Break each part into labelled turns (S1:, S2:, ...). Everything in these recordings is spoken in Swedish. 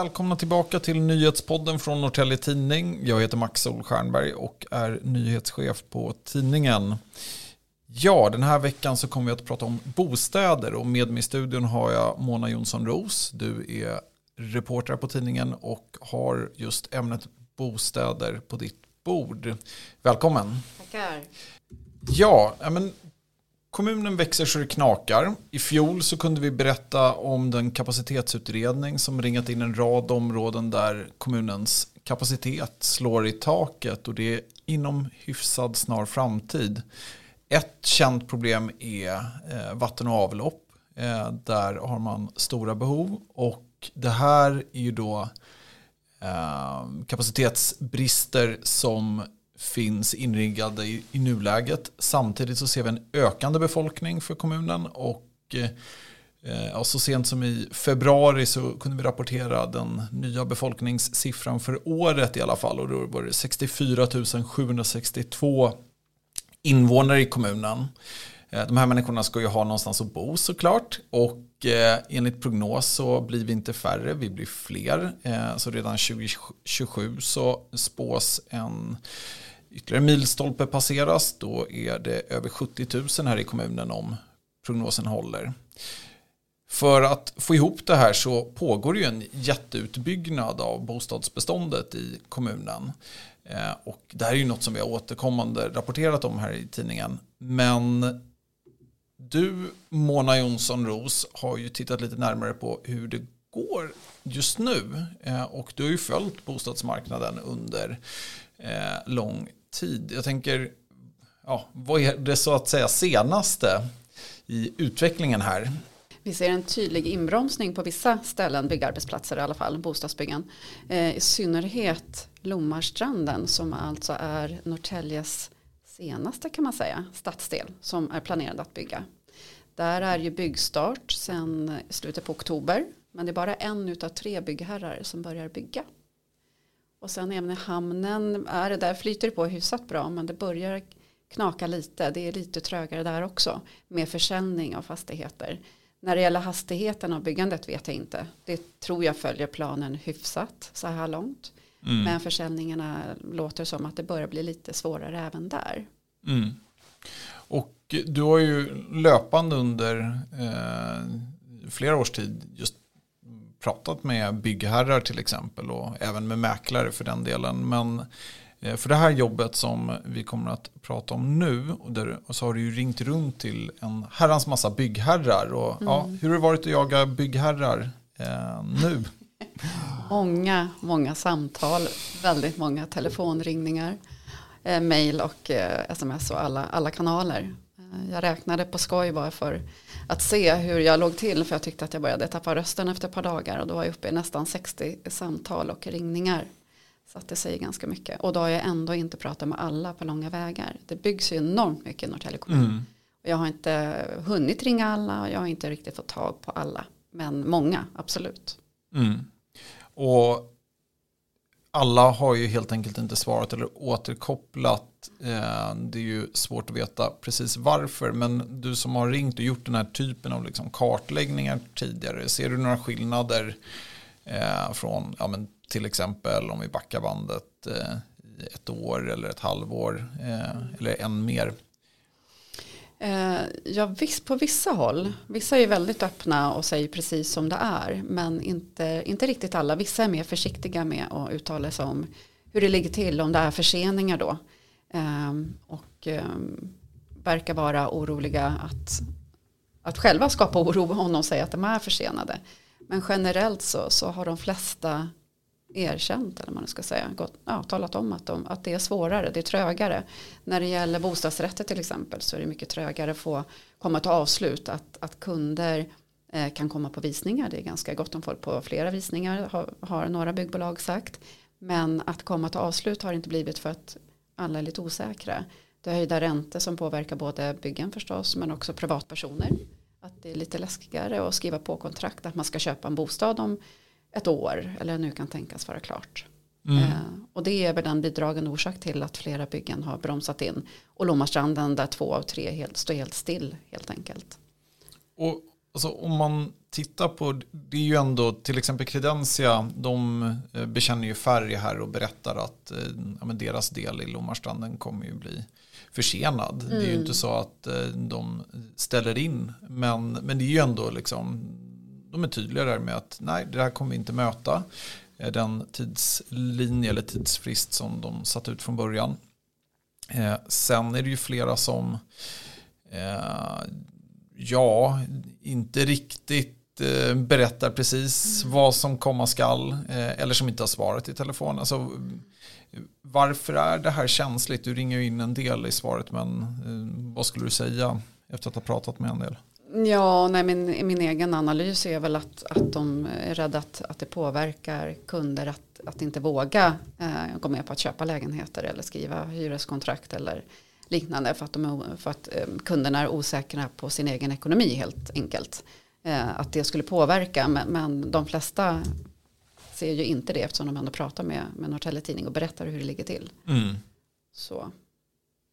S1: välkomna tillbaka till nyhetspodden från Norrtälje Tidning. Jag heter Max Solstjernberg och är nyhetschef på tidningen. Ja, den här veckan så kommer vi att prata om bostäder och med mig i studion har jag Mona Jonsson Ros. Du är reporter på tidningen och har just ämnet bostäder på ditt bord. Välkommen.
S2: Tackar.
S1: Ja, men Kommunen växer så det knakar. I fjol så kunde vi berätta om den kapacitetsutredning som ringat in en rad områden där kommunens kapacitet slår i taket och det är inom hyfsad snar framtid. Ett känt problem är eh, vatten och avlopp. Eh, där har man stora behov och det här är ju då eh, kapacitetsbrister som finns inriggade i, i nuläget. Samtidigt så ser vi en ökande befolkning för kommunen och eh, eh så sent som i februari så kunde vi rapportera den nya befolkningssiffran för året i alla fall och då var det 64 762 invånare i kommunen. Eh, de här människorna ska ju ha någonstans att bo såklart och eh, enligt prognos så blir vi inte färre, vi blir fler. Eh, så redan 2027 så spås en ytterligare milstolpe passeras. Då är det över 70 000 här i kommunen om prognosen håller. För att få ihop det här så pågår ju en jätteutbyggnad av bostadsbeståndet i kommunen. Eh, och det här är ju något som vi har återkommande rapporterat om här i tidningen. Men du, Mona Jonsson Ros, har ju tittat lite närmare på hur det går just nu. Eh, och du har ju följt bostadsmarknaden under eh, lång tid. Jag tänker, ja, vad är det så att säga senaste i utvecklingen här?
S2: Vi ser en tydlig inbromsning på vissa ställen, byggarbetsplatser i alla fall, bostadsbyggen. Eh, I synnerhet Lommarstranden som alltså är Norrtäljes senaste kan man säga stadsdel som är planerad att bygga. Där är ju byggstart sedan slutet på oktober men det är bara en utav tre byggherrar som börjar bygga. Och sen även i hamnen är det där flyter det på hyfsat bra men det börjar knaka lite. Det är lite trögare där också med försäljning av fastigheter. När det gäller hastigheten av byggandet vet jag inte. Det tror jag följer planen hyfsat så här långt. Mm. Men försäljningarna låter som att det börjar bli lite svårare även där.
S1: Mm. Och du har ju löpande under eh, flera års tid just pratat med byggherrar till exempel och även med mäklare för den delen. Men eh, för det här jobbet som vi kommer att prata om nu och, så har du ju ringt runt till en herrans massa byggherrar. Och, mm. ja, hur har det varit att jaga byggherrar eh, nu?
S2: Många, många samtal, väldigt många telefonringningar, eh, mail och eh, sms och alla, alla kanaler. Eh, jag räknade på skoj bara för att se hur jag låg till för jag tyckte att jag började tappa rösten efter ett par dagar och då var jag uppe i nästan 60 samtal och ringningar. Så att det säger ganska mycket. Och då har jag ändå inte pratat med alla på långa vägar. Det byggs ju enormt mycket i Norrtälje kommun. Mm. Jag har inte hunnit ringa alla och jag har inte riktigt fått tag på alla. Men många, absolut.
S1: Mm. Och alla har ju helt enkelt inte svarat eller återkopplat. Eh, det är ju svårt att veta precis varför. Men du som har ringt och gjort den här typen av liksom kartläggningar tidigare. Ser du några skillnader eh, från ja, men till exempel om vi backar bandet eh, i ett år eller ett halvår eller än mer?
S2: Eh, ja, visst, på vissa håll. Vissa är väldigt öppna och säger precis som det är. Men inte, inte riktigt alla. Vissa är mer försiktiga med att uttala sig om hur det ligger till. Om det är förseningar då. Eh, och eh, verkar vara oroliga att, att själva skapa oro om de säger att de är försenade. Men generellt så, så har de flesta erkänt eller man ska säga, gått, ja, talat om att, de, att det är svårare, det är trögare. När det gäller bostadsrätter till exempel så är det mycket trögare att få komma till avslut, att, att kunder eh, kan komma på visningar, det är ganska gott om folk på flera visningar har, har några byggbolag sagt. Men att komma till avslut har inte blivit för att alla är lite osäkra. Det är höjda räntor som påverkar både byggen förstås men också privatpersoner. Att det är lite läskigare att skriva på kontrakt att man ska köpa en bostad om ett år eller nu kan tänkas vara klart. Mm. Eh, och det är väl den bidragande orsak till att flera byggen har bromsat in. Och Lommastranden där två av tre helt, står helt still helt enkelt.
S1: Och alltså, om man tittar på, det är ju ändå till exempel Credentia, de eh, bekänner ju färg här och berättar att ja, men deras del i Lommarstranden kommer ju bli försenad. Mm. Det är ju inte mm. så att de ställer in, men, men det är ju ändå liksom, de är tydliga där med att nej, det här kommer vi inte möta. Den tidslinje eller tidsfrist som de satt ut från början. Eh, sen är det ju flera som eh, ja, inte riktigt eh, berättar precis mm. vad som komma skall eh, eller som inte har svaret i telefon. Alltså, varför är det här känsligt? Du ringer ju in en del i svaret men eh, vad skulle du säga efter att ha pratat med en del?
S2: Ja, nej, min, min egen analys är väl att, att de är rädda att, att det påverkar kunder att, att inte våga eh, gå med på att köpa lägenheter eller skriva hyreskontrakt eller liknande för att, de, för att eh, kunderna är osäkra på sin egen ekonomi helt enkelt. Eh, att det skulle påverka, men, men, de flesta ser ju inte det eftersom de ändå pratar med, med Norrtelje Tidning och berättar hur det ligger till. Mm. Så.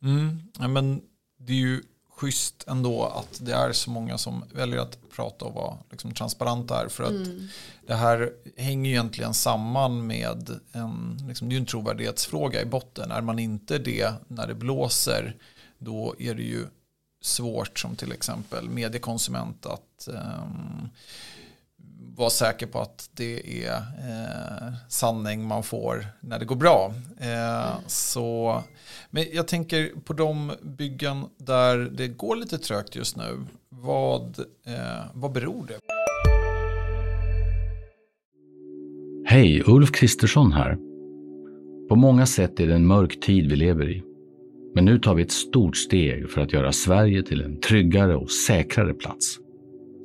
S1: Mm. Ja, men det är ju schysst ändå att det är så många som väljer att prata och vara liksom transparenta här. För att mm. det här hänger ju egentligen samman med en, liksom, det är en trovärdighetsfråga i botten. Är man inte det när det blåser då är det ju svårt som till exempel mediekonsument att um, vara säker på att det är eh, sanning man får när det går bra. Eh, mm. så, men jag tänker på de byggen där det går lite trögt just nu. Vad, eh, vad beror det på?
S3: Hej, Ulf Kristersson här. På många sätt är det en mörk tid vi lever i. Men nu tar vi ett stort steg för att göra Sverige till en tryggare och säkrare plats.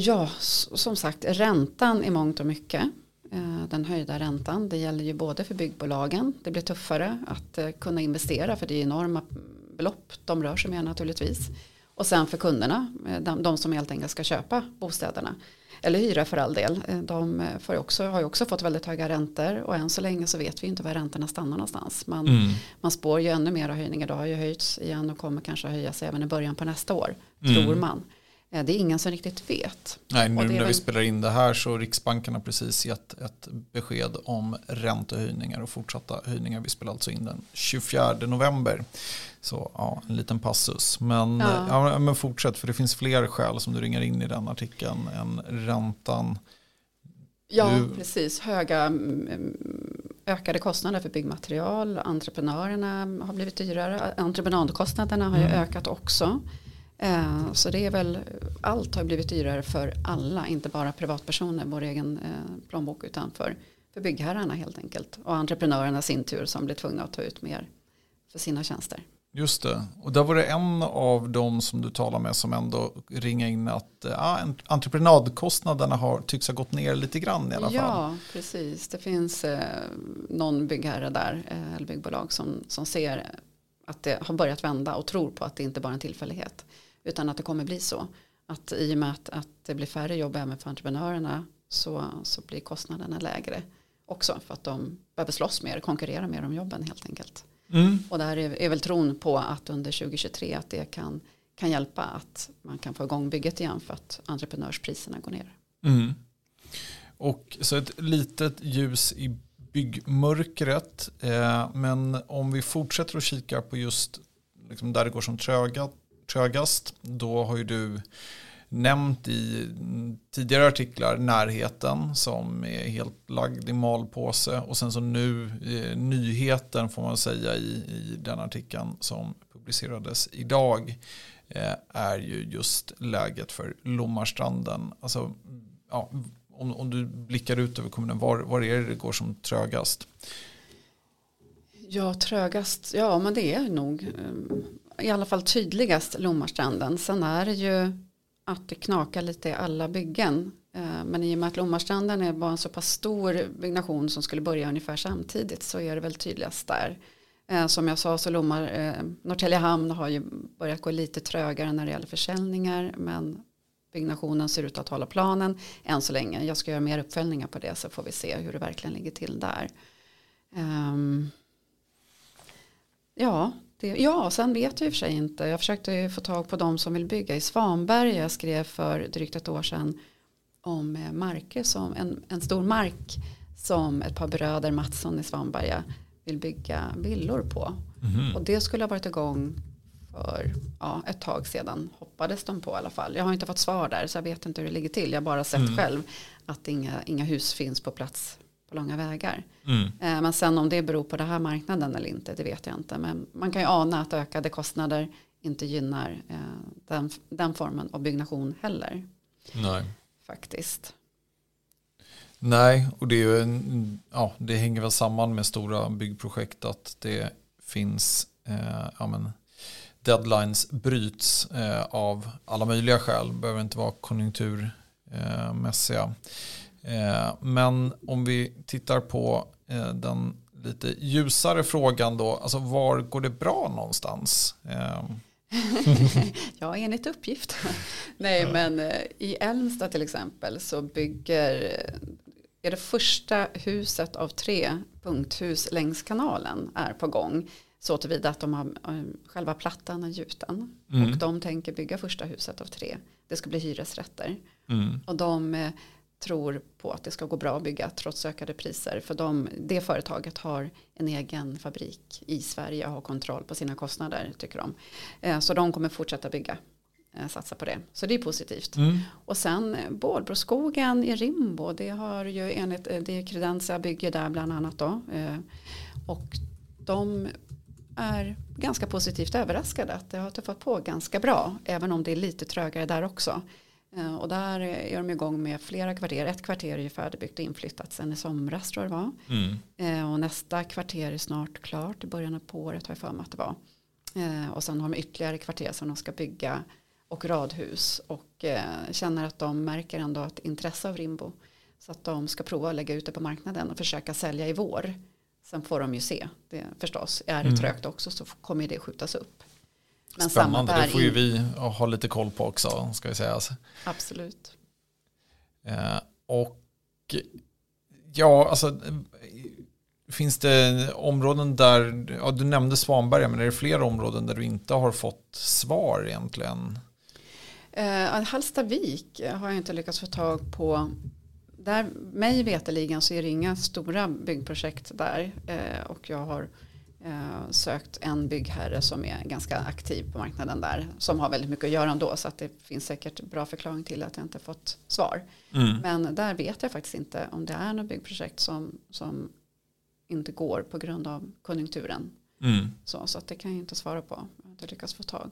S2: Ja, som sagt, räntan i mångt och mycket. Eh, den höjda räntan, det gäller ju både för byggbolagen, det blir tuffare att eh, kunna investera för det är enorma belopp de rör sig med naturligtvis. Och sen för kunderna, de, de som helt enkelt ska köpa bostäderna. Eller hyra för all del. De får också, har ju också fått väldigt höga räntor och än så länge så vet vi inte var räntorna stannar någonstans. Man, mm. man spår ju ännu mera höjningar. Det har ju höjts igen och kommer kanske höjas även i början på nästa år. Mm. Tror man. Det är ingen som riktigt vet.
S1: Nej, nu när väl... vi spelar in det här så Riksbanken har precis gett ett besked om räntehöjningar och fortsatta höjningar. Vi spelar alltså in den 24 november. Så ja, en liten passus. Men, ja. ja. men fortsätt, för det finns fler skäl som du ringer in i den artikeln än räntan.
S2: Ja, du... precis. Höga mm, ökade kostnader för byggmaterial. Entreprenörerna har blivit dyrare. Entreprenadkostnaderna har ju mm. ökat också. Eh, så det är väl, allt har blivit dyrare för alla, inte bara privatpersoner, vår egen eh, plånbok, utan för, för byggherrarna helt enkelt. Och entreprenörerna sin tur som blir tvungna att ta ut mer för sina tjänster.
S1: Just det, och där var det en av dem som du talar med som ändå ringer in att ja, entreprenadkostnaderna har, tycks ha gått ner lite grann i alla fall.
S2: Ja, precis. Det finns eh, någon byggherre där, eh, eller byggbolag som, som ser att det har börjat vända och tror på att det inte bara är en tillfällighet. Utan att det kommer bli så. Att i och med att, att det blir färre jobb även för entreprenörerna så, så blir kostnaderna lägre också. För att de behöver slåss mer, konkurrera mer om jobben helt enkelt. Mm. Och där är, är väl tron på att under 2023 att det kan, kan hjälpa att man kan få igång bygget igen för att entreprenörspriserna går ner.
S1: Mm. Och så ett litet ljus i byggmörkret. Eh, men om vi fortsätter att kika på just liksom där det går som trögat trögast. Då har ju du nämnt i tidigare artiklar närheten som är helt lagd i malpåse och sen så nu eh, nyheten får man säga i, i den artikeln som publicerades idag eh, är ju just läget för Lommarstranden. Alltså, ja, om, om du blickar ut över kommunen, var, var är det det går som trögast?
S2: Ja, trögast, ja men det är nog eh, i alla fall tydligast Lommarstranden. Sen är det ju att det knakar lite i alla byggen. Eh, men i och med att Lommarstranden var en så pass stor byggnation som skulle börja ungefär samtidigt så är det väl tydligast där. Eh, som jag sa så Lommar, eh, Norrtälje hamn har ju börjat gå lite trögare när det gäller försäljningar men byggnationen ser ut att hålla planen än så länge. Jag ska göra mer uppföljningar på det så får vi se hur det verkligen ligger till där. Um, ja, det, ja, sen vet jag i och för sig inte. Jag försökte få tag på de som vill bygga i Svanberg. Jag skrev för drygt ett år sedan om eh, marker som en, en stor mark som ett par bröder Mattsson i Svanberga vill bygga villor på. Mm. Och det skulle ha varit igång för ja, ett tag sedan hoppades de på i alla fall. Jag har inte fått svar där så jag vet inte hur det ligger till. Jag har bara sett mm. själv att inga, inga hus finns på plats på långa vägar. Mm. Eh, men sen om det beror på den här marknaden eller inte det vet jag inte. Men man kan ju ana att ökade kostnader inte gynnar eh, den, den formen av byggnation heller.
S1: Nej.
S2: Faktiskt.
S1: Nej, och det, är ju en, ja, det hänger väl samman med stora byggprojekt att det finns eh, ja, men, deadlines bryts eh, av alla möjliga skäl. Behöver inte vara konjunkturmässiga. Eh, men om vi tittar på eh, den lite ljusare frågan då, alltså var går det bra någonstans? Eh.
S2: ja, enligt uppgift. Nej, men eh, i Älmstad till exempel så bygger är det första huset av tre punkthus längs kanalen är på gång. Så tillvida att de har eh, själva plattan är gjuten. Mm. Och de tänker bygga första huset av tre. Det ska bli hyresrätter. Mm. Och de eh, tror på att det ska gå bra att bygga trots ökade priser. För de, det företaget har en egen fabrik i Sverige och har kontroll på sina kostnader tycker de. Eh, så de kommer fortsätta bygga satsa på det. Så det är positivt. Mm. Och sen Bålbroskogen i Rimbo, det har ju enligt det är Credentia bygger där bland annat då. Och de är ganska positivt överraskade att det har tuffat på ganska bra även om det är lite trögare där också. Eh, och där är de igång med flera kvarter. Ett kvarter är ju färdigbyggt och inflyttat sen i somras tror jag det var. Mm. Eh, och nästa kvarter är snart klart i början på året har jag för mig att det var. Eh, och sen har de ytterligare kvarter som de ska bygga och radhus. Och känner att de märker ändå ett intresse av Rimbo. Så att de ska prova att lägga ut det på marknaden och försöka sälja i vår. Sen får de ju se, det, förstås. Är det mm. trögt också så kommer det skjutas upp.
S1: Men Spännande, det får ju vi ha lite koll på också, ska vi säga.
S2: Absolut.
S1: Eh, och ja, alltså finns det områden där, ja, du nämnde Svanberga, men är det fler områden där du inte har fått svar egentligen?
S2: Eh, Hallstavik har jag inte lyckats få tag på där, mig veteligen så är det inga stora byggprojekt där eh, och jag har sökt en byggherre som är ganska aktiv på marknaden där som har väldigt mycket att göra ändå så att det finns säkert bra förklaring till att jag inte fått svar. Mm. Men där vet jag faktiskt inte om det är något byggprojekt som, som inte går på grund av konjunkturen. Mm. Så, så att det kan jag inte svara på. Jag har inte lyckats få tag.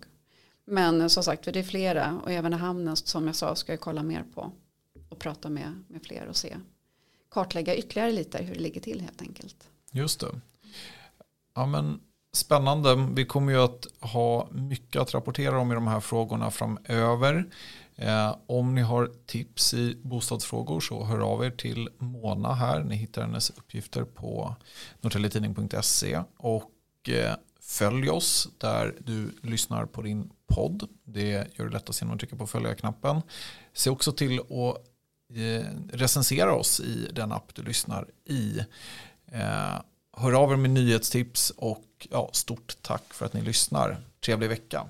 S2: Men som sagt, det är flera och även i hamnen som jag sa ska jag kolla mer på och prata med, med fler och se. Kartlägga ytterligare lite hur det ligger till helt enkelt.
S1: Just det. Ja, men spännande. Vi kommer ju att ha mycket att rapportera om i de här frågorna framöver. Eh, om ni har tips i bostadsfrågor så hör av er till Mona här. Ni hittar hennes uppgifter på norrtäljetidning.se och eh, följ oss där du lyssnar på din podd. Det gör det lättast genom att trycka på följa-knappen. Se också till att Eh, recensera oss i den app du lyssnar i. Eh, Hör av er med nyhetstips och ja, stort tack för att ni lyssnar. Trevlig vecka.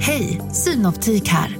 S4: Hej, Synoptik här.